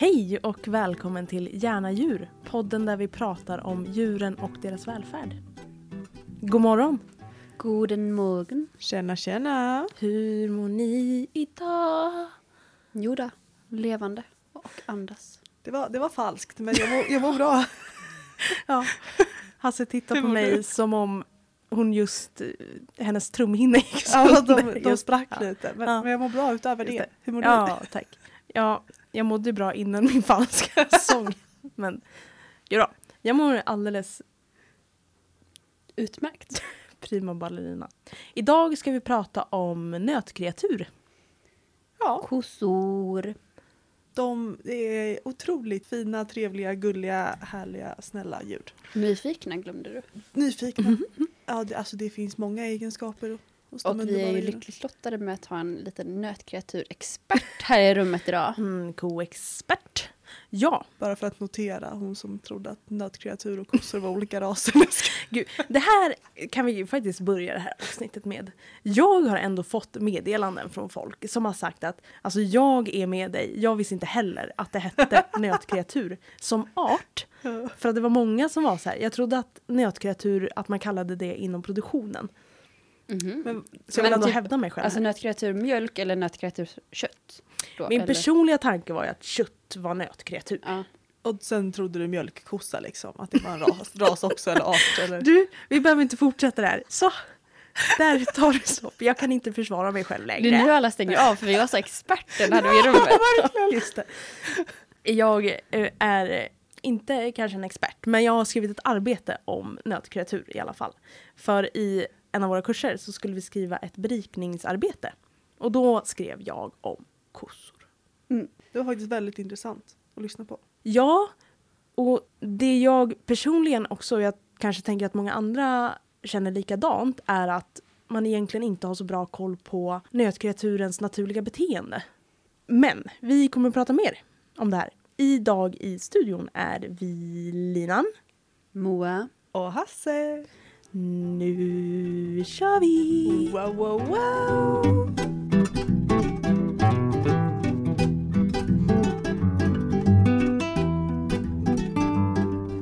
Hej och välkommen till Gärna djur, podden där vi pratar om djuren och deras välfärd. God morgon! Guten Morgen. Tjena tjena! Hur mår ni idag? Jo då, levande och andas. Det var, det var falskt men jag mår, jag mår bra. Ja. Hasse tittar på mig du? som om hon just, eh, hennes trumhinna gick Ja, sönder. de, de Just- sprack ja. lite men, Ja. men jag mår bra utöver det. det. Hur mår du? Ja, tack. Ja, jag mådde bra innan min falska sång. Men, då, jag mår alldeles Utmärkt. prima ballerina. Idag ska vi prata om nötkreatur. Ja, Kossor. de är otroligt fina, trevliga, gulliga, härliga, snälla djur. Nyfikna glömde du. Nyfikna. Ja, det, alltså det finns många egenskaper Och vi är ju lyckligt lottade med att ha en liten nötkreaturexpert här i rummet idag. Mm, koexpert. Ja, Bara för att notera, hon som trodde att nötkreatur och kossor var olika raser. gud. Det här kan vi ju faktiskt börja det här avsnittet med. Jag har ändå fått meddelanden från folk som har sagt att alltså jag är med dig, jag visste inte heller att det hette nötkreatur som art. För att det var många som var så här, jag trodde att nötkreatur, att man kallade det inom produktionen. Mhm. Men, Så jag vill ändå typ- hävda mig själv. Alltså här. nötkreatur mjölk eller nötkreatur kött? Då, Min eller? personliga tanke var ju att kött var nötkreatur. Ja. och sen trodde du mjölkkossa liksom, att det var en ras, ras också eller art. Eller? Du, vi behöver inte fortsätta där. Så, där tar det stopp. Jag kan inte försvara mig själv längre. Det är nu alla stänger av för vi var så experten hade vi i rummet. Just det. Jag eh, är inte kanske en expert, men jag har skrivit ett arbete om nötkreatur i alla fall. För i en av våra kurser så skulle vi skriva ett berikningsarbete. Och då skrev jag om kossor. Det var faktiskt väldigt intressant att lyssna på. Ja, och det jag personligen också, jag kanske tänker att många andra känner likadant, är att man egentligen inte har så bra koll på nötkreaturens naturliga beteende. Men vi kommer att prata mer om det här. Idag i studion är vi Linan. Moa. Och Hasse! Nu kör vi! Wow, wow, wow!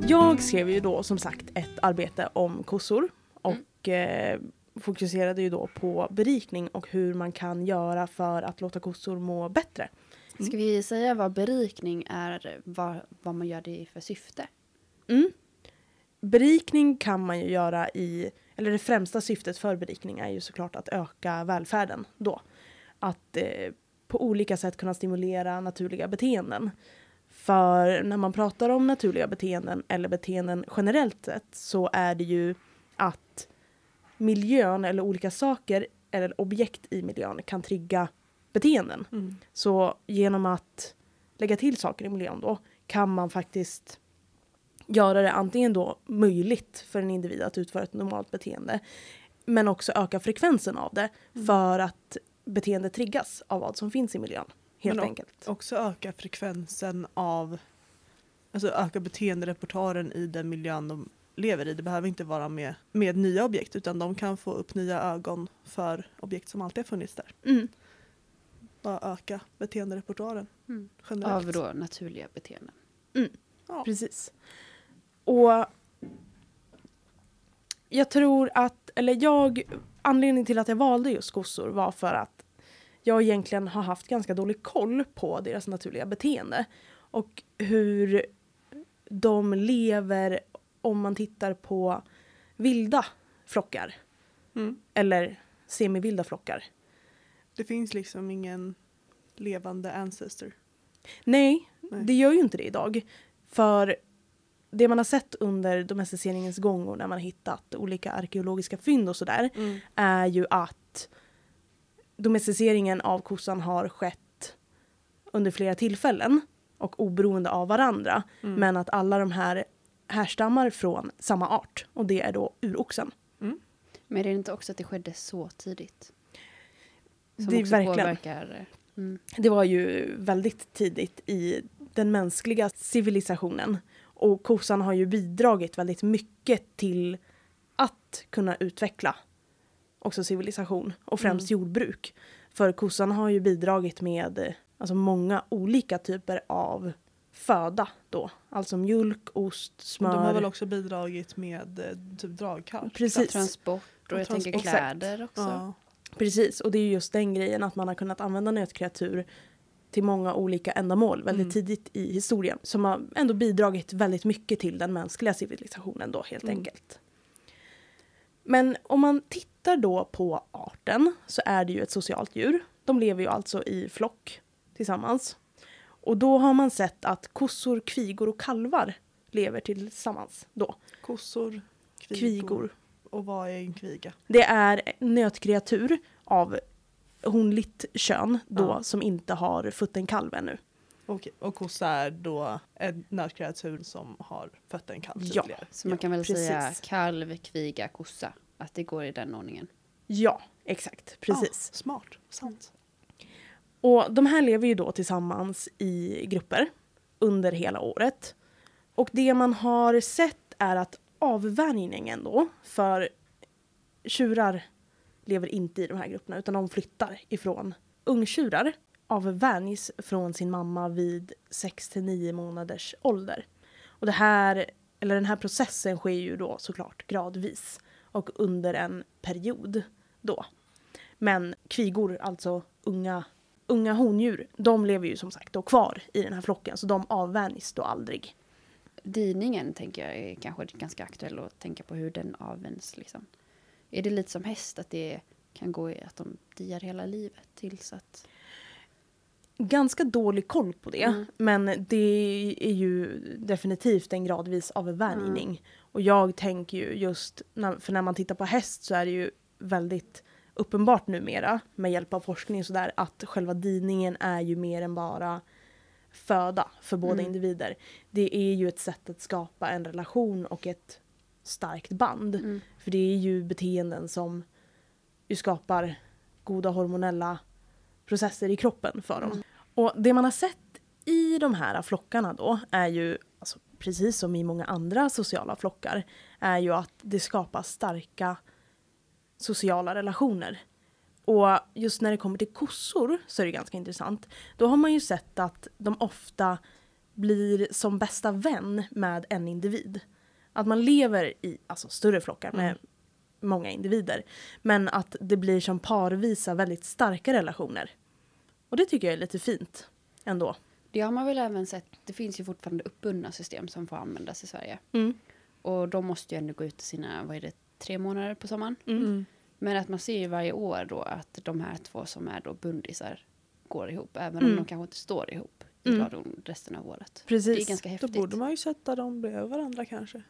Jag skrev ju då som sagt ett arbete om kossor och eh, fokuserade ju då på berikning och hur man kan göra för att låta kossor må bättre. Ska vi säga vad berikning är, vad, vad man gör det i för syfte? Mm. Berikning kan man ju göra i, eller det främsta syftet för berikning är ju såklart att öka välfärden då. Att eh, på olika sätt kunna stimulera naturliga beteenden. För när man pratar om naturliga beteenden eller beteenden generellt sett så är det ju att miljön eller olika saker eller objekt i miljön kan trigga beteenden. Mm. Så genom att lägga till saker i miljön då kan man faktiskt göra det antingen då möjligt för en individ att utföra ett normalt beteende men också öka frekvensen av det för att beteendet triggas av vad som finns i miljön. Helt Men enkelt. Också öka frekvensen av, alltså öka beteenderepertoaren i den miljön de lever i. Det behöver inte vara med, med nya objekt utan de kan få upp nya ögon för objekt som alltid har funnits där. Mm. Bara öka beteenderepertoaren Mm. generellt. Av då naturliga beteenden. Ja. Precis. Och jag tror att, eller jag, anledningen till att jag valde just kossor var för att jag egentligen har haft ganska dålig koll på deras naturliga beteende. Och hur de lever om man tittar på vilda flockar. Mm. Eller semivilda flockar. Det finns liksom ingen levande ancestor. Nej, Nej. det gör ju inte det idag. För det man har sett under domesticeringens gång och när man har hittat olika arkeologiska fynd och sådär Mm. är ju att domesticeringen av kossan har skett under flera tillfällen och oberoende av varandra. Mm. Men att alla de här härstammar från samma art och det är då uroxen. Men är det inte också att det skedde så tidigt? Som Det också verkligen. påverkar... Mm. Det var ju väldigt tidigt i den mänskliga civilisationen. Och kossan har ju bidragit väldigt mycket till att kunna utveckla också civilisation och främst jordbruk. För kossan har ju bidragit med alltså många olika typer av föda då. Alltså mjölk, ost, Och smör. de har väl också bidragit med eh, typ dragkraft? Precis. Transport och, Och jag tänker transport. kläder också. Ja. Precis, och det är ju just den grejen att man har kunnat använda nötkreatur till många olika ändamål väldigt Mm. tidigt i historien. Som har ändå bidragit väldigt mycket till den mänskliga civilisationen då helt Mm. enkelt. Men om man tittar då på arten så är det ju ett socialt djur. De lever ju alltså i flock tillsammans. Och då har man sett att kossor, kvigor och kalvar lever tillsammans då. Kossor, kvigor. Kvigor. Och vad är en kviga? Det är nötkreatur av honligt kön då Ja. som inte har fött en kalv ännu. Och, och kossa är då en nötkreatur som har fött en kalv Ja. tidigare. Så man kan väl precis. säga kalv, kviga, kossa. Att det går i den ordningen. Ja, exakt. Precis. Ja, smart, sant. Och de här lever ju då tillsammans i grupper under hela året. Och det man har sett är att avvänjningen då, för tjurar lever inte i de här grupperna utan de flyttar ifrån ungtjurar avvänjs från sin mamma vid 6 till 9 månaders ålder. Och det här, eller den här processen sker ju då såklart gradvis och under en period då. Men kvigor, alltså unga, unga hondjur, de lever ju som sagt då kvar i den här flocken så de avvänjs då aldrig. Diningen tänker jag är kanske ganska aktuell att tänka på hur den avvänjs. Liksom. Är det lite som häst att det kan gå i att de diar hela livet tills att... Ganska dålig koll på det, Mm. men det är ju definitivt en gradvis avvänjning. Och jag tänker ju just, när, för när man tittar på häst så är det ju väldigt uppenbart numera med hjälp av forskning och sådär att själva diningen är ju mer än bara föda för båda Mm. individer. Det är ju ett sätt att skapa en relation och ett starkt band. Mm. För det är ju beteenden som ju skapar goda hormonella processer i kroppen för dem. Mm. Och det man har sett i de här flockarna då är ju, alltså, precis som i många andra sociala flockar, är ju att det skapas starka sociala relationer. Och just när det kommer till kossor så är det ganska intressant. Då har man ju sett att de ofta blir som bästa vän med en individ. Att man lever i alltså, större flockar med Mm. många individer. Men att det blir som parvisa väldigt starka relationer. Och det tycker jag är lite fint ändå. Det har man väl även sett. Det finns ju fortfarande uppbundna system som får användas i Sverige. Mm. Och de måste ju ändå gå ut i sina, vad är det, tre månader på sommaren. Mm. Men att man ser ju varje år då att de här två som är då bundisar går ihop. Även Mm. om de kanske inte står ihop i Mm. radion resten av året. Precis. Det är ganska Då häftigt. borde man ju sätta dem bredvid varandra kanske.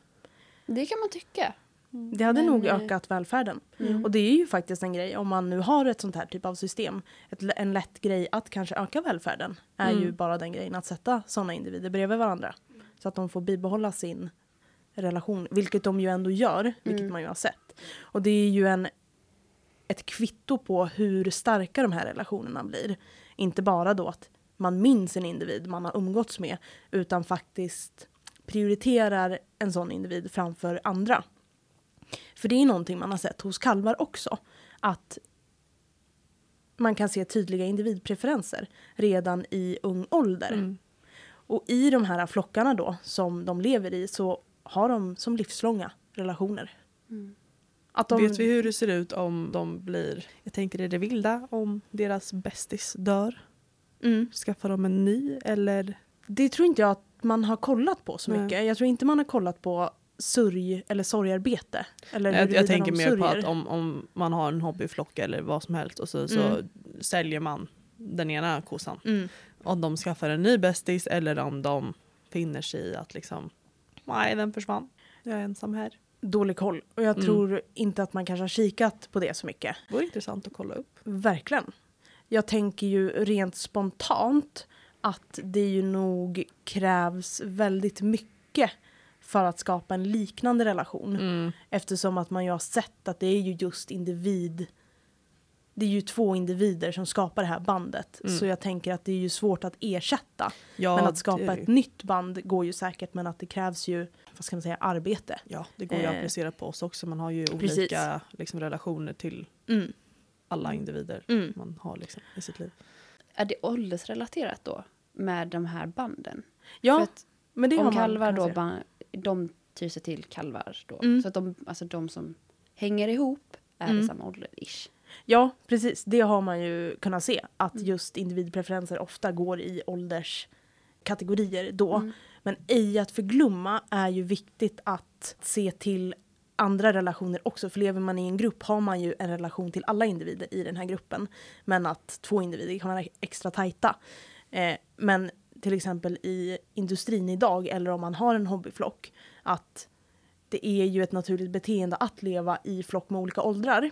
Det kan man tycka. Det hade Men, nog eh, ökat välfärden. Mm. Och det är ju faktiskt en grej om man nu har ett sånt här typ av system. Ett, en lätt grej att kanske öka välfärden är Mm. ju bara den grejen att sätta sådana individer bredvid varandra. Så att de får bibehålla sin relation, vilket de ju ändå gör, vilket Mm. man ju har sett. Och det är ju en, ett kvitto på hur starka de här relationerna blir. Inte bara då att man minns en individ man har umgåtts med, utan faktiskt prioriterar en sån individ framför andra. För det är någonting man har sett hos kalvar också. Att man kan se tydliga individpreferenser redan i ung ålder. Mm. Och i de här flockarna då som de lever i så har de som livslånga relationer. Mm. De, Vet vi hur det ser ut om de blir, jag tänker i det vilda, om deras bästis dör? Mm. Skaffar de en ny eller? Det tror inte jag att man har kollat på så mycket. Jag tror inte man har kollat på sörj eller sorgarbete. Eller Jag, jag tänker mer på sörjer. att om, om man har en hobbyflock eller vad som helst och så, så Mm. säljer man den ena kossan. Mm. Om de skaffar en ny bästis eller om de finner sig i att liksom, nej den försvann, jag är ensam här. Dålig koll. Och jag Mm. tror inte att man kanske har kikat på det så mycket. Det vore intressant att kolla upp. Verkligen. Jag tänker ju rent spontant att det ju nog krävs väldigt mycket för att skapa en liknande relation. Mm. Eftersom att man ju har sett att det är ju just individ det är ju två individer som skapar det här bandet. Mm. Så jag tänker att det är ju svårt att ersätta. Ja, men att skapa ett nytt band går ju säkert men att det krävs ju, vad ska man säga, arbete. Ja, det går ju att Eh. applicera på oss också. Man har ju Precis. olika liksom, relationer till Mm. alla individer Mm. man har liksom, i sitt liv. Är det åldersrelaterat då? Med de här banden. Ja, men det har om man kalvar då, ban, de tyr sig till kalvar då. Mm. Så att de, alltså de som hänger ihop är Mm. i samma ålder ish. Ja, precis. Det har man ju kunnat se. Att Mm. just individpreferenser ofta går i ålderskategorier då. Mm. Men ej att förglömma är ju viktigt att se till andra relationer också. För lever man i en grupp har man ju en relation till alla individer i den här gruppen. Men att två individer kan vara extra tajta. Eh, men till exempel i industrin idag eller om man har en hobbyflock. Att det är ju ett naturligt beteende att leva i flock med olika åldrar.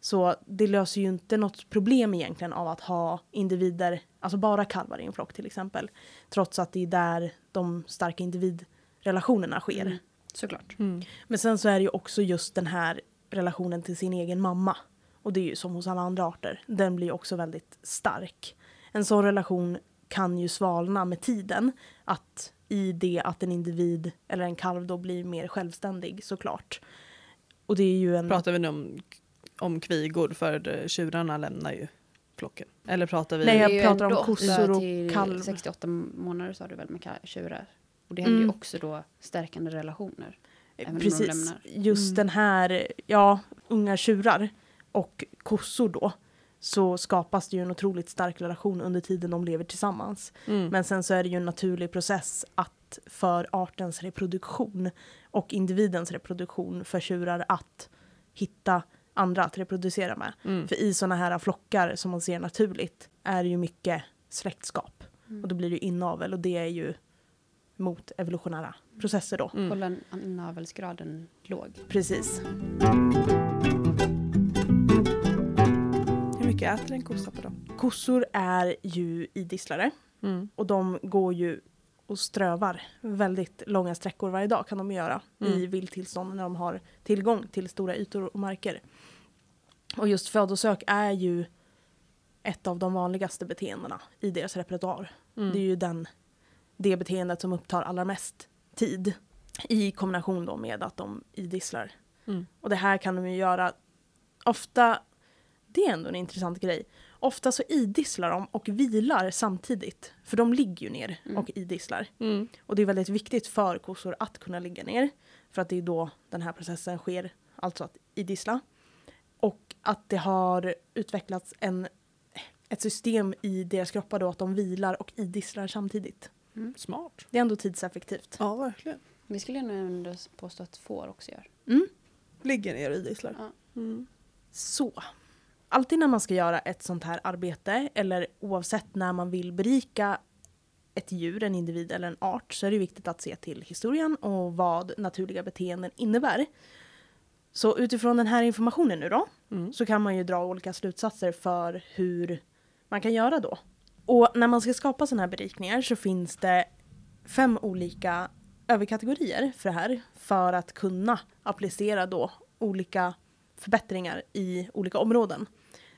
Så det löser ju inte något problem egentligen av att ha individer, alltså bara kalvar i en flock till exempel. Trots att det är där de starka individrelationerna sker. Mm. Såklart. Mm. Men sen så är det ju också just den här relationen till sin egen mamma. Och det är ju som hos alla andra arter. Den blir också väldigt stark. En sån relation kan ju svalna med tiden. Att i det att en individ eller en kalv då blir mer självständig såklart. Och det är ju en... Pratar vi nu om, om kvigor för eh, tjurarna lämnar ju flocken? Eller pratar vi... Nej, jag pratar om kossor och kalv. 68 månader sa du väl med tjurar? Och det händer Mm. ju också då stärkande relationer. de Precis. Just Mm. den här, ja, unga tjurar och kossor då. Så skapas det ju en otroligt stark relation under tiden de lever tillsammans. Mm. Men sen så är det ju en naturlig process att för artens reproduktion och individens reproduktion för tjurar att hitta andra att reproducera med. Mm. För i sådana här flockar som man ser naturligt är det ju mycket släktskap. Mm. Och då blir det ju inavel och det är ju mot evolutionära processer då. Mm. Hålla inavelsgraden låg. Precis. Mycket äter en kossa på dem? Kossor är ju idisslare Mm. och de går ju och strövar väldigt långa sträckor varje dag kan de göra i Mm. vildtillstånd när de har tillgång till stora ytor och marker. Och just födosök är ju ett av de vanligaste beteendena i deras repertoar. Mm. Det är ju den, det beteendet som upptar allra mest tid i kombination då med att de idisslar. Mm. Och det här kan de ju göra ofta, det är ändå en intressant grej. Ofta så idisslar de och vilar samtidigt. För de ligger ju ner Mm. och idisslar. Mm. Och det är väldigt viktigt för kossor att kunna ligga ner. För att det är då den här processen sker, alltså att idissla. Och att det har utvecklats en, ett system i deras kroppar då att de vilar och idisslar samtidigt. Smart. Det är ändå tidseffektivt. Ja, verkligen. Det skulle nog ändå påstå att får också gör. Mm. Ligger ner och idisslar. Ja. Mm. Så. Alltid när man ska göra ett sånt här arbete eller oavsett när man vill berika ett djur, en individ eller en art så är det viktigt att se till historien och vad naturliga beteenden innebär. Så utifrån den här informationen nu då Mm. så kan man ju dra olika slutsatser för hur man kan göra då. Och när man ska skapa sådana här berikningar så finns det fem olika överkategorier för det här för att kunna applicera då olika förbättringar i olika områden.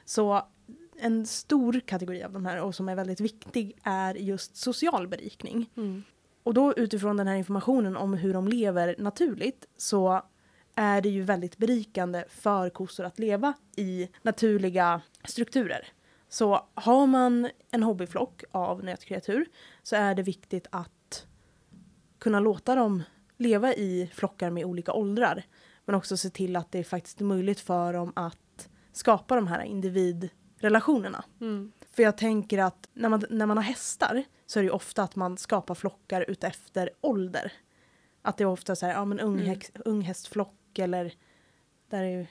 Så en stor kategori av de här och som är väldigt viktig är just social berikning. Mm. Och då utifrån den här informationen om hur de lever naturligt så är det ju väldigt berikande för kossor att leva i naturliga strukturer. Så har man en hobbyflock av nötkreatur så är det viktigt att kunna låta dem leva i flockar med olika åldrar. Men också se till att det är faktiskt möjligt för dem att skapa de här individrelationerna. Mm. För jag tänker att när man, när man har hästar så är det ju ofta att man skapar flockar utefter ålder. Att det är ofta så här, ja men ung, Mm. ung hästflock eller där är ju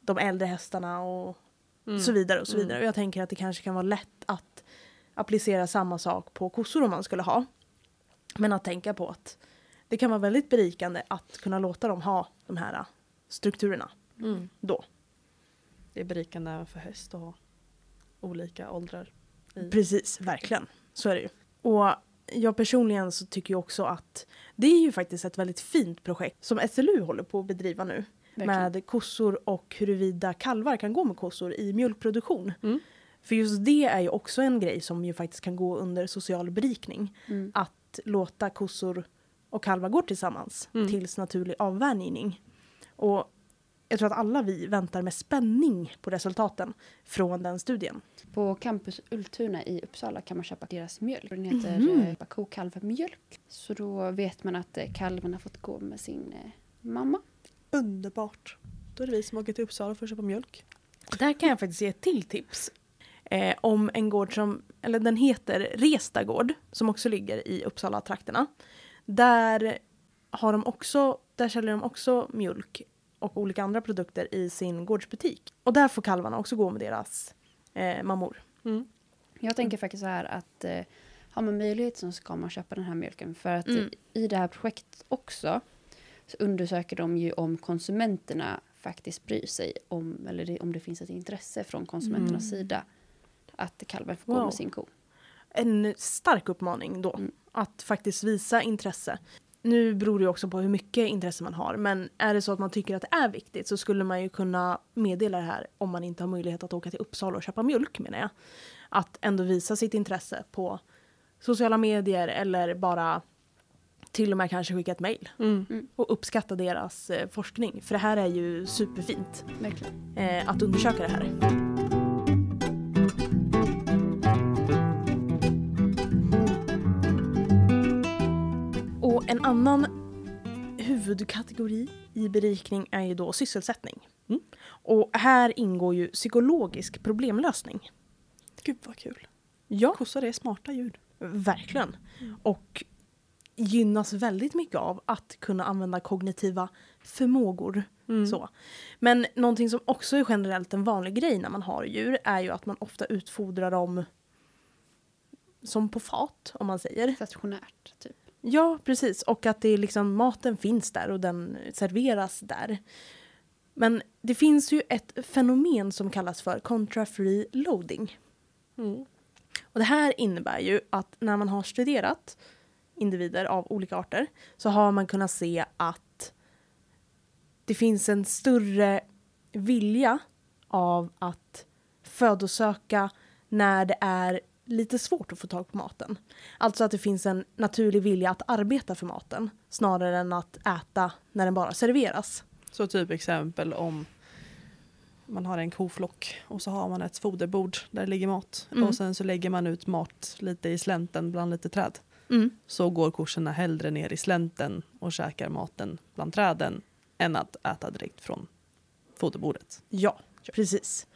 de äldre hästarna och Mm. så vidare och så Mm. vidare. Och jag tänker att det kanske kan vara lätt att applicera samma sak på kossor om man skulle ha. Men att tänka på att det kan vara väldigt berikande att kunna låta dem ha de här äh, strukturerna Mm. då. Det är berikande även för häst att ha olika åldrar. I. Precis, verkligen. Så är det ju. Och jag personligen så tycker ju också att det är ju faktiskt ett väldigt fint projekt som SLU håller på att bedriva nu. Verkligen. Med kossor och huruvida kalvar kan gå med kossor i mjölkproduktion. Mm. För just det är ju också en grej som ju faktiskt kan gå under social berikning. Mm. Att låta kossor och kalvar gå tillsammans Mm. tills naturlig avvänjning. Och jag tror att alla vi väntar med spänning på resultaten från den studien. På Campus Ultuna i Uppsala kan man köpa deras mjölk. Den heter mm. kokalvmjölk. Så då vet man att eh, kalven har fått gå med sin eh, mamma. Underbart. Då är det vi som åker till Uppsala för att köpa mjölk. Där kan jag faktiskt ge ett till tips. Eh, om en gård som, eller den heter Resta gård, som också ligger i Uppsala-trakterna. Där har de också, där säljer de också mjölk och olika andra produkter i sin gårdsbutik. Och där får kalvarna också gå med deras eh, mammor. Mm. Jag tänker faktiskt så här att eh, har man möjlighet så ska man köpa den här mjölken. För att Mm. i det här projektet också så undersöker de ju om konsumenterna faktiskt bryr sig om, eller det, om det finns ett intresse från konsumenternas Mm. sida att kalven får gå Wow. med sin ko. En stark uppmaning då, Mm. att faktiskt visa intresse. Nu beror det ju också på hur mycket intresse man har, men är det så att man tycker att det är viktigt så skulle man ju kunna meddela det här om man inte har möjlighet att åka till Uppsala och köpa mjölk menar jag. Att ändå visa sitt intresse på sociala medier eller bara till och med kanske skicka ett mejl Mm. och uppskatta deras eh, forskning. För det här är ju superfint Verkligen. eh, att undersöka det här. En annan huvudkategori i berikning är ju då sysselsättning. Mm. Och här ingår ju psykologisk problemlösning. Gud vad kul. Ja, Kossor är smarta djur. verkligen. Och gynnas väldigt mycket av att kunna använda kognitiva förmågor. Mm. Så. Men någonting som också är generellt en vanlig grej när man har djur är ju att man ofta utfodrar dem som på fat, om man säger. Stationärt, typ. Ja, precis. Och att det är liksom, maten finns där och den serveras där. Men det finns ju ett fenomen som kallas för contra-free loading. Mm. Och det här innebär ju att när man har studerat individer av olika arter så har man kunnat se att det finns en större vilja av att födosöka när det är lite svårt att få tag på maten. Alltså att det finns en naturlig vilja att arbeta för maten snarare än att äta när den bara serveras. Så typ exempel om man har en koflock och så har man ett foderbord där det ligger mat Mm. och sen så lägger man ut mat lite i slänten bland lite träd. Mm. Så går korsorna hellre ner i slänten och käkar maten bland träden än att äta direkt från foderbordet. Ja, precis.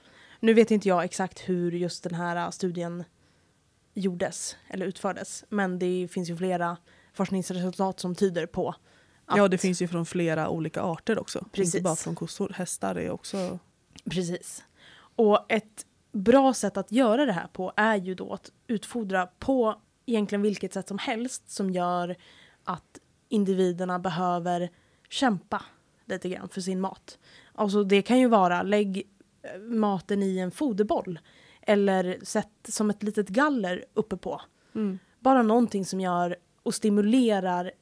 Nu vet inte jag exakt hur just den här studien gjordes eller utfördes. Men det finns ju flera forskningsresultat som tyder på att... Ja, det finns ju från flera olika arter också. Precis. Inte bara från kossor. Hästar är också... Precis. Och ett bra sätt att göra det här på är ju då att utfodra på egentligen vilket sätt som helst som gör att individerna behöver kämpa lite grann för sin mat. Alltså det kan ju vara lägg eh, maten i en foderboll eller sätt som ett litet galler uppe på. Mm. Bara någonting som gör och stimulerar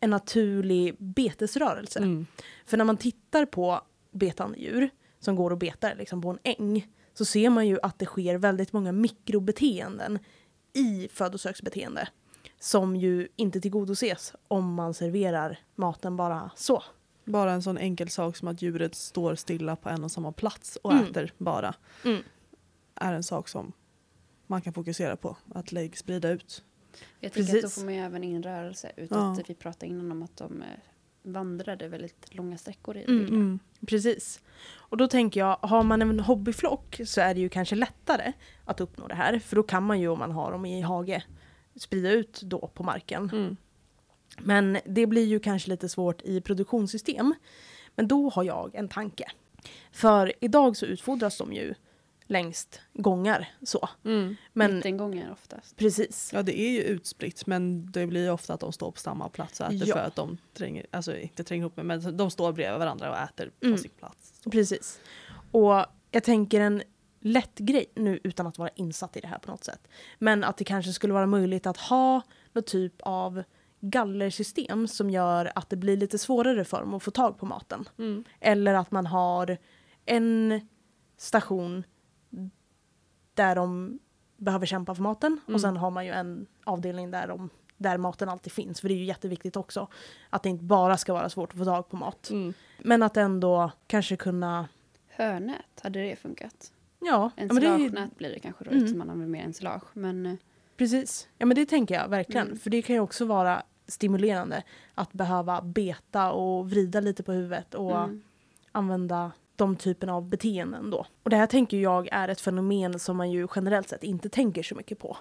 en naturlig betesrörelse. Mm. För när man tittar på betande djur som går och betar liksom på en äng så ser man ju att det sker väldigt många mikrobeteenden i födosöksbeteende som ju inte tillgodoses om man serverar maten bara så. Bara en sån enkel sak som att djuret står stilla på en och samma plats och Mm. äter bara Mm. Är en sak som man kan fokusera på. Att lägg sprida ut. Jag tänker att då Precis. får man ju även in rörelse. Utan Ja. att vi pratade innan om att de eh, vandrade väldigt långa sträckor i Mm. vilda. Precis. Och då tänker jag, har man en hobbyflock så är det ju kanske lättare att uppnå det här. För då kan man ju om man har dem i hage sprida ut då på marken. Mm. Men det blir ju kanske lite svårt i produktionssystem. Men då har jag en tanke. För idag så utfodras de ju längst gångar så. Mm. Men Mittengångar oftast. precis. Ja det är ju utspritt men det blir ju ofta att de står på samma plats och äter Ja. för att de tränger, alltså inte tränger ihop men de står bredvid varandra och äter på Mm. sin plats. Så. Precis. Och jag tänker en lätt grej, nu utan att vara insatt i det här på något sätt. Men att det kanske skulle vara möjligt att ha någon typ av gallersystem som gör att det blir lite svårare för dem att få tag på maten. Mm. Eller att man har en station där de behöver kämpa för maten Mm. och sen har man ju en avdelning där de där maten alltid finns. För det är ju jätteviktigt också. Att det inte bara ska vara svårt att få tag på mat. Mm. Men att ändå kanske kunna, Hörnät, hade det funkat? ja. ja Ensilagenät blir det kanske då Mm. eftersom man använder mer ensilage. Men eh, precis. Ja men det tänker jag verkligen. Mm. För det kan ju också vara stimulerande att behöva beta och vrida lite på huvudet och mm, använda de typerna av beteenden då. Och det här tänker jag är ett fenomen som man ju generellt sett inte tänker så mycket på.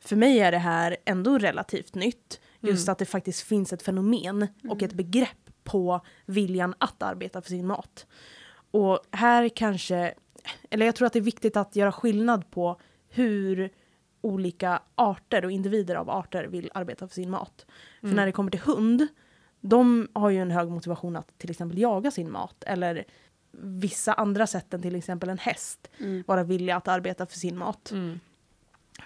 För mig är det här ändå relativt nytt. Just Mm. att det faktiskt finns ett fenomen och Mm. ett begrepp på viljan att arbeta för sin mat. Och här kanske, eller jag tror att det är viktigt att göra skillnad på hur olika arter och individer av arter vill arbeta för sin mat. För Mm. när det kommer till hund, de har ju en hög motivation att till exempel jaga sin mat. Eller vissa andra sätt än till exempel en häst mm, vara villiga att arbeta för sin mat. Mm.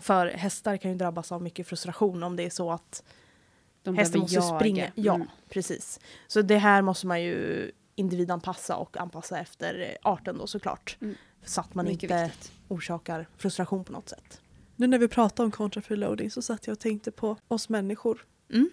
För hästar kan ju drabbas av mycket frustration om det är så att de hästen måste jaga. springa. Ja, Mm. precis. Så det här måste man ju individanpassa och anpassa efter eh, arten då såklart. Mm. Så att man Mycket inte viktigt. orsakar frustration på något sätt. Nu när vi pratar om contra freeloading så satt jag och tänkte på oss människor. Mm.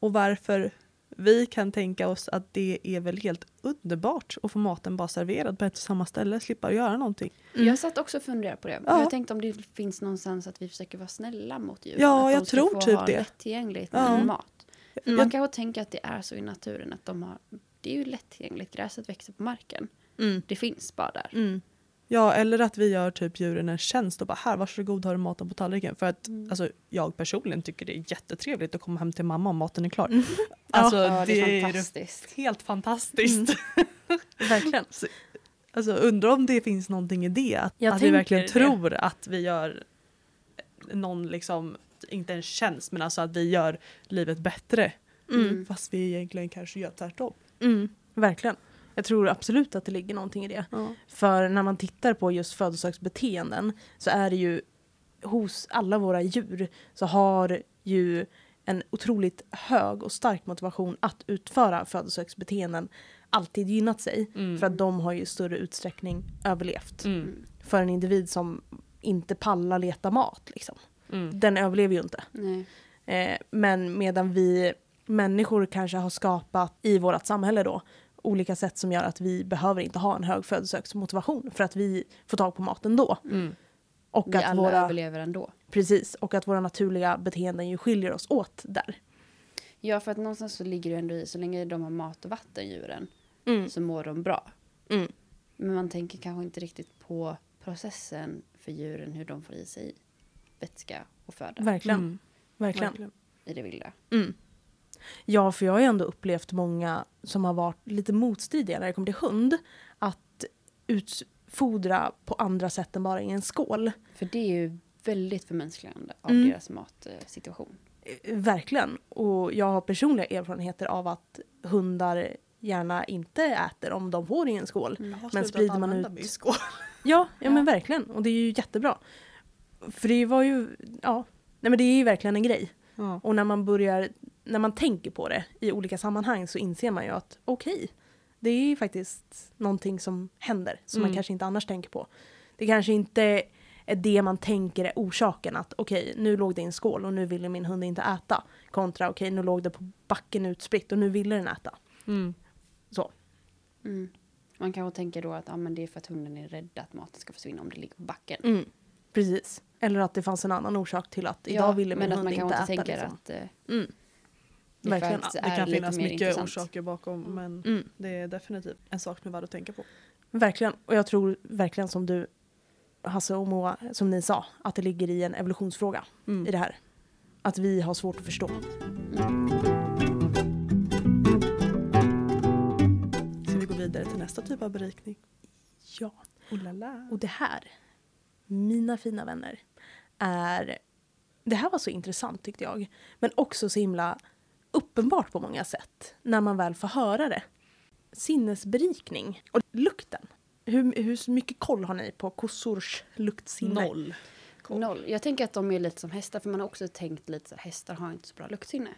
Och varför vi kan tänka oss att det är väl helt underbart att få maten bara serverad på ett och samma ställe, slippa göra någonting. Mm. Jag satt också och funderade på det. Ja. Jag tänkte om det finns någonstans att vi försöker vara snälla mot djuren. Ja, att jag de tror få typ ha det. lättillgängligt Ja. med mat. Mm. Man kanske tänker att det är så i naturen att de har, det är ju lättillgängligt. Gräset växer på marken. Mm. Det finns bara där. Mm. Ja, eller att vi gör typ djuren en tjänst och bara här varsågod har du maten på tallriken. För att Mm. alltså, jag personligen tycker det är jättetrevligt att komma hem till mamma och maten är klar. Mm. Alltså Ja, det, är ju fantastiskt. helt fantastiskt. Verkligen. Alltså undrar om det finns någonting i det. Att, Jag att vi verkligen det. tror att vi gör någon liksom, inte en tjänst men alltså att vi gör livet bättre. Mm. Fast vi egentligen kanske gör tvärtom. Mm. Verkligen. Jag tror absolut att det ligger någonting i det. Ja. För när man tittar på just födosöksbeteenden så är det ju hos alla våra djur så har ju en otroligt hög och stark motivation att utföra födosöksbeteenden alltid gynnat sig. Mm. För att de har ju i större utsträckning överlevt. Mm. För en individ som inte pallar leta mat liksom. Mm. Den överlever ju inte. Eh, men medan vi människor kanske har skapat i vårt samhälle då olika sätt som gör att vi behöver inte ha en hög födosöksmotivation för att vi får tag på mat ändå. Mm. Och Vi att, alla våra, överlever ändå. precis, och att våra naturliga beteenden ju skiljer oss åt där. Ja, för att någonstans så ligger det ändå i, så länge de har mat och vatten, djuren, Mm. så mår de bra. Mm. Men man tänker kanske inte riktigt på processen för djuren, hur de får i sig vätska och föda Verkligen. Mm. Verkligen. Verkligen. i det vilda. Mm. Ja, för jag har ju ändå upplevt många som har varit lite motstridiga när det kommer till hund. Att utfodra på andra sätt än bara i en skål. För det är ju väldigt förmänskligande av Mm. deras matsituation. Eh, Verkligen. Och jag har personliga erfarenheter av att hundar gärna inte äter om de får i en skål. Jag har Men slutat sprider man använda ut- min skål. Ja, ja, Ja. men verkligen. Och det är ju jättebra. För det var ju, ja, nej men det är ju verkligen en grej. Ja. Och när man börjar, när man tänker på det i olika sammanhang så inser man ju att okej, det är ju faktiskt någonting som händer som man Mm. kanske inte annars tänker på. Det kanske inte är det man tänker är orsaken att okej, nu låg det i en skål och nu ville min hund inte äta. Kontra okej, nu låg det på backen utspritt och nu ville den äta. Mm. Så. Mm. Man kanske tänker då att ja, men det är för att hunden är rädd att maten ska försvinna om det ligger på backen. Mm, precis. Eller att det fanns en annan orsak till att idag ville min men att hund man inte äta. tänker liksom. att eh, Mm. det Verkligen. Det är kan finnas mycket intressant. orsaker bakom men Mm. det är definitivt en sak som är värd att tänka på. Verkligen. Och jag tror verkligen som du, Hasse och Moa, som ni sa, att det ligger i en evolutionsfråga Mm. i det här. Att vi har svårt att förstå. Ska vi gå vidare till nästa typ av berikning? Ja. Oh la la. Och det här, mina fina vänner, är... Det här var så intressant tyckte jag. Men också så himla uppenbart på många sätt. När man väl får höra det. Sinnesberikning. Och lukten. Hur, hur mycket koll har ni på kossors luktsinne? Noll. Koll. Noll. Jag tänker att de är lite som hästar, för man har också tänkt lite så här, hästar har inte så bra luktsinne.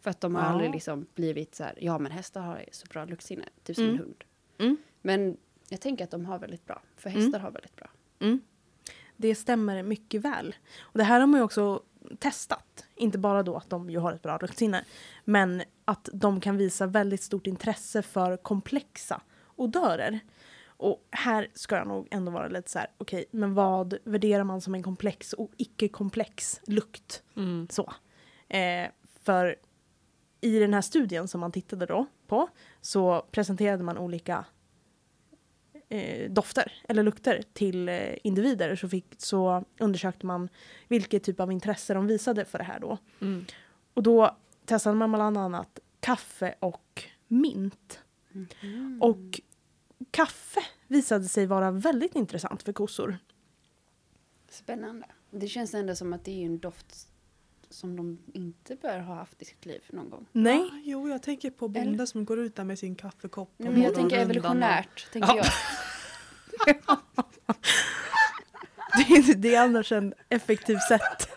För att de har Ja. aldrig liksom blivit så här, ja men hästar har så bra luktsinne, typ som Mm. en hund. Mm. Men jag tänker att de har väldigt bra, för Mm. hästar har väldigt bra. Det stämmer mycket väl. Och det här har man ju också testat Inte bara då att de ju har ett bra luktsinne, men att de kan visa väldigt stort intresse för komplexa odörer. Och här ska jag nog ändå vara lite så här, okej, men vad värderar man som en komplex och icke-komplex lukt? Mm. Så. Eh, för i den här studien som man tittade då på så presenterade man olika eh, dofter eller lukter till eh, individer. Så, fick, så undersökte man vilket typ av intresse de visade för det här då. Mm. Och då testade man bland annat kaffe och mint. Mm. Och kaffe visade sig vara väldigt intressant för kossor. Spännande. Det känns ändå som att det är en doft som de inte bör ha haft i sitt liv någon gång. Nej, Ah, jo, jag tänker på bonden Eller- som går ut där med sin kaffekopp. På men jag tänker evolutionärt, tänker Ja. jag. det är, det är annars en effektiv sätt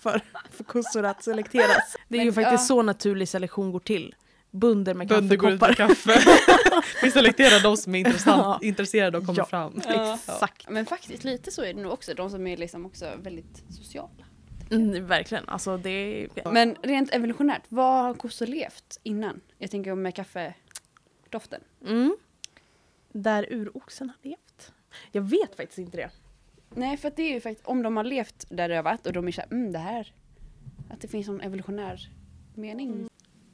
för, för kossor att selekteras. Det är ju Men, faktiskt ja. så naturlig selektion går till. Bönder med Bönder går ut med kaffekoppar. kaffe. Vi selekterar de som är intressant, Ja. intresserade och kommer Ja. fram. Exakt. Men faktiskt lite så är det nog också. De som är liksom också väldigt sociala. Mm, verkligen. Alltså det är... Men rent evolutionärt, vad har kossor levt innan? Jag tänker med kaffedoften. Mm. Där uroxen har levt. Jag vet faktiskt inte det. Nej, för att det är ju faktiskt om de har levt där det har varit och de är såhär, mm det här. Att det finns en evolutionär mening.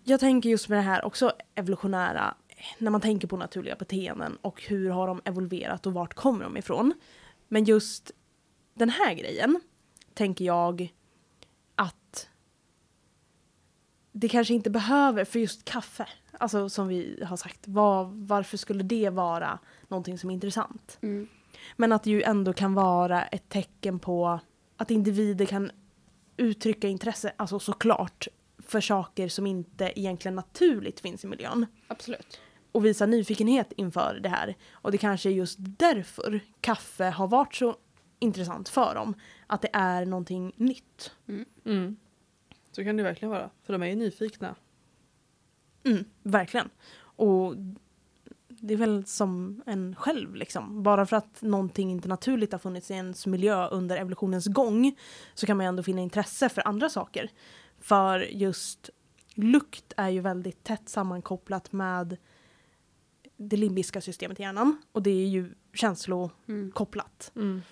Jag tänker just med det här också evolutionära, när man tänker på naturliga beteenden och hur har de evolverat och vart kommer de ifrån. Men just den här grejen tänker jag att det kanske inte behöver, för just kaffe, alltså som vi har sagt, var, varför skulle det vara någonting som är intressant? Mm. Men att det ju ändå kan vara ett tecken på att individer kan uttrycka intresse, alltså såklart, för saker som inte egentligen naturligt finns i miljön. Absolut. Och visa nyfikenhet inför det här. Och det kanske är just därför kaffe har varit så intressant för dem. Att det är någonting nytt. Mm. Så kan det verkligen vara, för de är ju nyfikna. Mm, verkligen. Och det är väl som en själv liksom. Bara för att någonting inte naturligt har funnits i ens miljö under evolutionens gång så kan man ju ändå finna intresse för andra saker. För just lukt är ju väldigt tätt sammankopplat med det limbiska systemet i hjärnan och det är ju känslokopplat. Mm.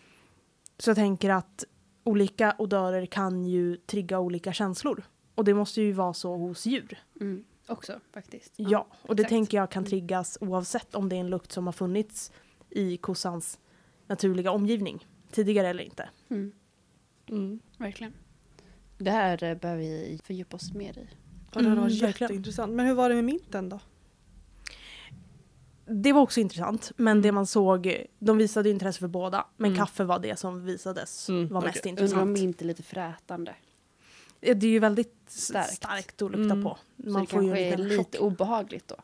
Så jag tänker att olika odörer kan ju trigga olika känslor. Och det måste ju vara så hos djur. Mm. Också faktiskt. Ja, och det exakt. tänker jag kan Mm. triggas oavsett om det är en lukt som har funnits i kossans naturliga omgivning tidigare eller inte. Mm. Mm. Verkligen. Det här eh, behöver vi fördjupa oss mer i. Ja, det hade Mm, varit verkligen. jätteintressant. Men hur var det med minten då? Det var också intressant, men det man såg, de visade ju intresse för båda, men Mm. kaffe var det som visades Mm, var mest Undrar om intressant. inte lite frätande. Det är ju väldigt Starkt. starkt, att lukta Mm. på. Så Man det får ju kanske en är lite obehagligt då.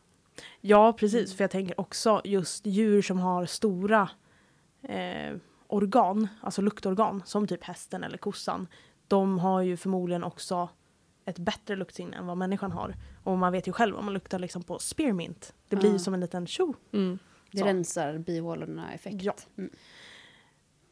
Ja, precis. Mm. För jag tänker också just djur som har stora eh, organ, alltså luktorgan, som typ hästen eller kossan. De har ju förmodligen också ett bättre luktsinne än vad människan har. Och man vet ju själv om man luktar liksom på spearmint. Det blir ju som en liten tjo. Mm. Det Så. rensar bihålorna effekt. Ja. Mm.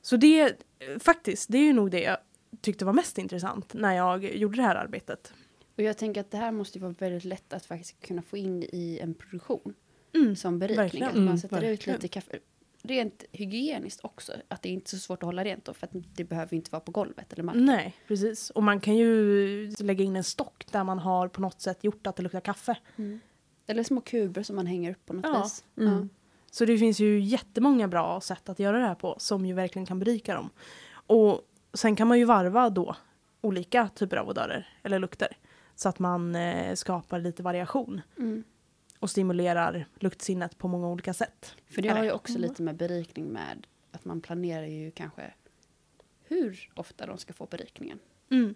Så det, faktiskt, det är ju nog det jag tyckte var mest intressant när jag gjorde det här arbetet. Och jag tänker att det här måste ju vara väldigt lätt att faktiskt kunna få in i en produktion Mm. som berikning. verkligen. Att man Mm, sätter ut verkligen. lite kaffe. Rent hygieniskt också. Att det är inte är så svårt att hålla rent då. För att det behöver inte vara på golvet eller marken. Nej, precis. Och man kan ju lägga in en stock där man har på något sätt gjort att det luktar kaffe. Mm. Eller små kuber som man hänger upp på något Ja. vis. Mm. Så det finns ju jättemånga bra sätt att göra det här på som ju verkligen kan berika dem. Och sen kan man ju varva då olika typer av odörer eller lukter så att man eh, skapar lite variation Mm. Och stimulerar luktsinnet på många olika sätt. För det har ju också lite med berikning med att man planerar ju kanske hur ofta de ska få berikningen. Mm.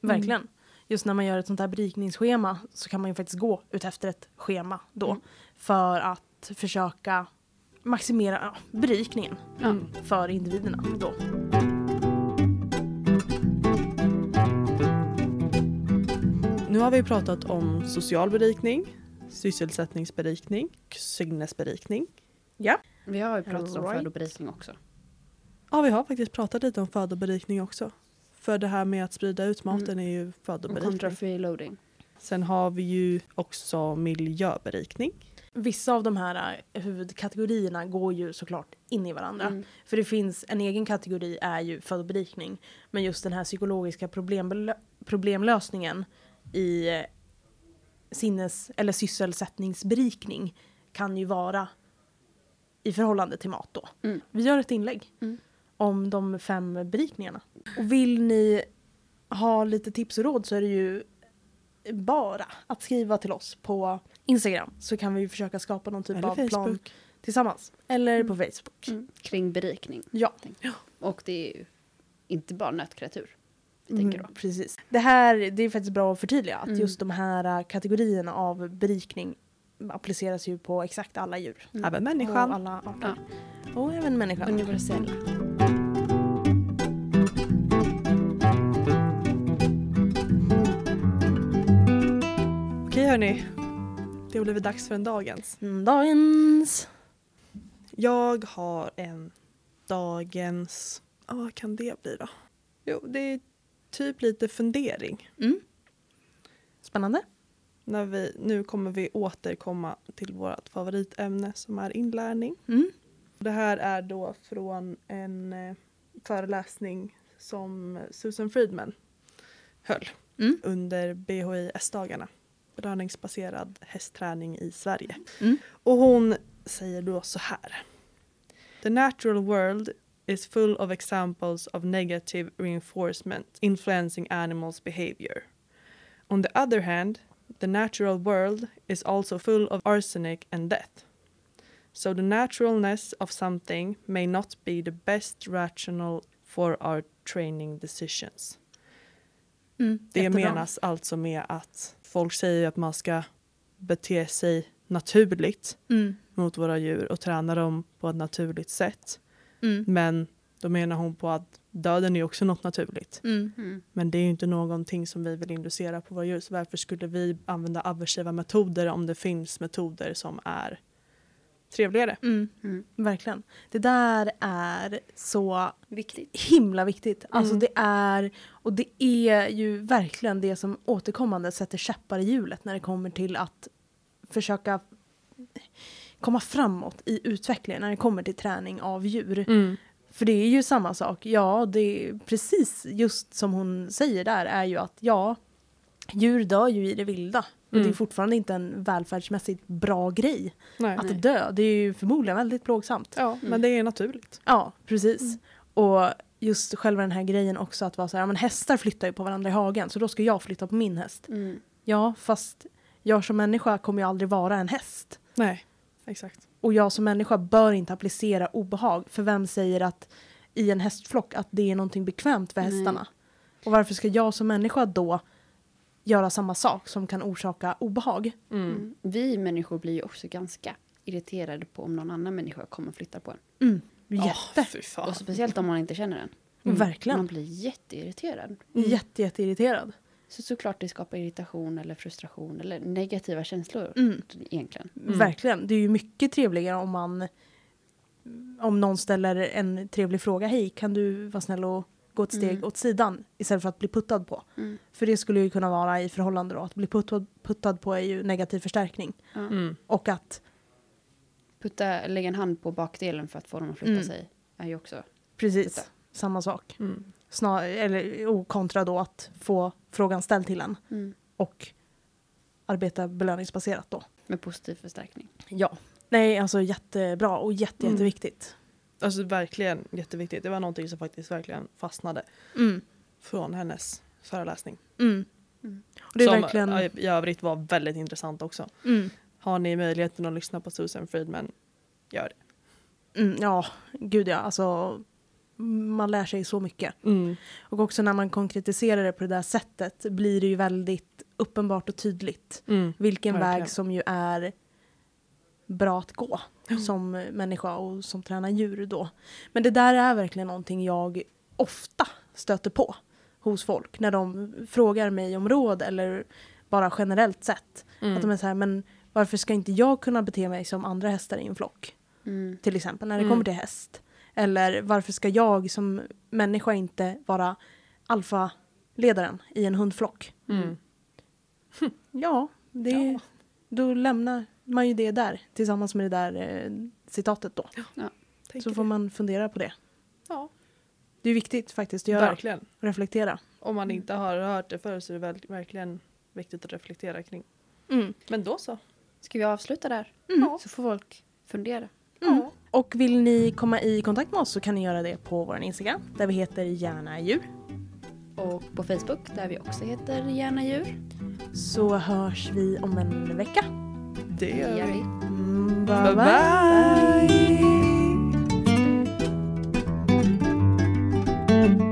Verkligen. Just när man gör ett sånt här berikningsschema så kan man ju faktiskt gå ut efter ett schema då Mm. för att försöka maximera ja, berikningen Mm. för individerna då. Nu har vi pratat om social berikning, sysselsättningsberikning och sinnesberikning. Vi har ju pratat om Right. födoberikning också. Ja, vi har faktiskt pratat lite om födoberikning också. för det här med att sprida ut maten är ju födoberikning. Contra free loading. Sen har vi ju också miljöberikning. Vissa av de här eh, huvudkategorierna går ju såklart in i varandra. Mm. För det finns en egen kategori är ju födoberikning. Men just den här psykologiska problemlösningen i eh, sinnes eller sysselsättningsberikning kan ju vara i förhållande till mat då. Mm. Vi gör ett inlägg Mm. om de fem berikningarna. Och vill ni ha lite tips och råd så är det ju bara att skriva till oss på Instagram så kan vi försöka skapa någon typ Eller av plan Facebook. tillsammans. Eller på Facebook. Mm. Kring berikning. Ja. Och det är ju inte bara nötkreatur. Vi Mm, tänker då. precis. Det här det är faktiskt bra att förtydliga att Mm. just de här äh, kategorierna av berikning appliceras ju på exakt alla djur. Mm. Även Och människan. alla arter. Och även människan. Universell. Okej hörni. Det har blivit dags för en dagens. Mm, Dagens... Jag har en dagens... Ja, vad kan det bli då? Jo, det är typ lite fundering. Mm. Spännande. När vi, nu kommer vi återkomma till vårt favoritämne som är inlärning. Mm. Det här är då från en eh, föreläsning som Susan Friedman höll Mm. under BHI-S-dagarna. Belöningsbaserad hästträning i Sverige. Mm. Och hon säger då så här. The natural world is full of examples of negative reinforcement influencing animals' behavior. On the other hand, the natural world is also full of arsenic and death. So the naturalness of something may not be the best rational for our training decisions. Mm. Det Jättebra. menas alltså med att folk säger att man ska bete sig naturligt Mm. mot våra djur och träna dem på ett naturligt sätt. Mm. Men då menar hon på att döden är också något naturligt. Mm. Mm. Men det är ju inte någonting som vi vill inducera på våra djur. Så varför skulle vi använda aversiva metoder om det finns metoder som är trevligare? Mm. Mm. Verkligen. Det där är så Viktigt. himla viktigt. Alltså Mm. det är, och det är ju verkligen det som återkommande sätter käppar i hjulet när det kommer till att försöka komma framåt i utvecklingen när det kommer till träning av djur. Mm. För det är ju samma sak. Ja, det är precis just som hon säger där är ju att ja, djur dör ju i det vilda. Och Mm. det är fortfarande inte en välfärdsmässigt bra grej Nej. att Nej. dö. Det är ju förmodligen väldigt plågsamt. Ja, men det är naturligt. Ja, precis. Mm. Och just själva den här grejen också att vara så här, ja, men hästar flyttar ju på varandra i hagen så då ska jag flytta på min häst. Mm. Ja, fast jag som människa kommer ju aldrig vara en häst. Nej, exakt. Och jag som människa bör inte applicera obehag. För vem säger att i en hästflock att det är någonting bekvämt för hästarna? Och varför ska jag som människa då göra samma sak som kan orsaka obehag? Mm. Mm. Vi människor blir ju också ganska irriterade på om någon annan människa kommer och flyttar på en. Mm. Jätte. Fan. Och speciellt om man inte känner den. Mm. Verkligen. Man blir jätteirriterad. Mm. Jätte, jätteirriterad. Så såklart det skapar irritation eller frustration eller negativa känslor Mm. egentligen. Mm. Verkligen. Det är ju mycket trevligare om man om någon ställer en trevlig fråga. Hej, kan du vara snäll och gå ett steg Mm. åt sidan istället för att bli puttad på? Mm. För det skulle ju kunna vara i förhållande då. Att bli puttad, puttad på är ju negativ förstärkning. Mm. Och att, Putta, lägga en hand på bakdelen för att få dem att flytta Mm. sig är ju också... precis, Putta. samma sak. Snar, eller och kontra då att få frågan ställd till en Mm. och arbeta belöningsbaserat då. Med positiv förstärkning. Ja. Nej, alltså jättebra och jätte, Mm. jätteviktigt. Alltså verkligen jätteviktigt. Det var någonting som faktiskt verkligen fastnade Mm. från hennes föreläsning. Mm. Mm. Och det är som verkligen... i- i övrigt var väldigt intressant också. Mm. Har ni möjligheten att lyssna på Susan Friedman, gör det. Mm, ja, gud ja. Alltså, man lär sig så mycket. Mm. Och också när man konkretiserar det på det där sättet blir det ju väldigt uppenbart och tydligt Mm. vilken Verkligen. väg som ju är bra att gå som människa och som tränar djur då. Men det där är verkligen någonting jag ofta stöter på hos folk när de frågar mig om råd eller bara generellt sett. Mm. Att de är så här, men varför ska inte jag kunna bete mig som andra hästar i en flock? Mm. till exempel när det Mm. kommer till häst. Eller varför ska jag som människa inte vara alfaledaren i en hundflock. Mm. Ja, det, Ja. då lämnar man ju det där tillsammans med det där eh, citatet då. Tänker Så får det. man fundera på det. Ja, Det är viktigt faktiskt att göra. verkligen. Reflektera. Om man inte har hört det förr så är det väl- verkligen viktigt att reflektera kring. Mm. Men då så. Ska vi avsluta där? Mm. Så får folk fundera. Mm. Och vill ni komma i kontakt med oss så kan ni göra det på vår Instagram där vi heter Gärna djur. Och på Facebook där vi också heter Gärna djur. Så hörs vi om en vecka. Det gör vi. Mm, bye, bye, bye. bye.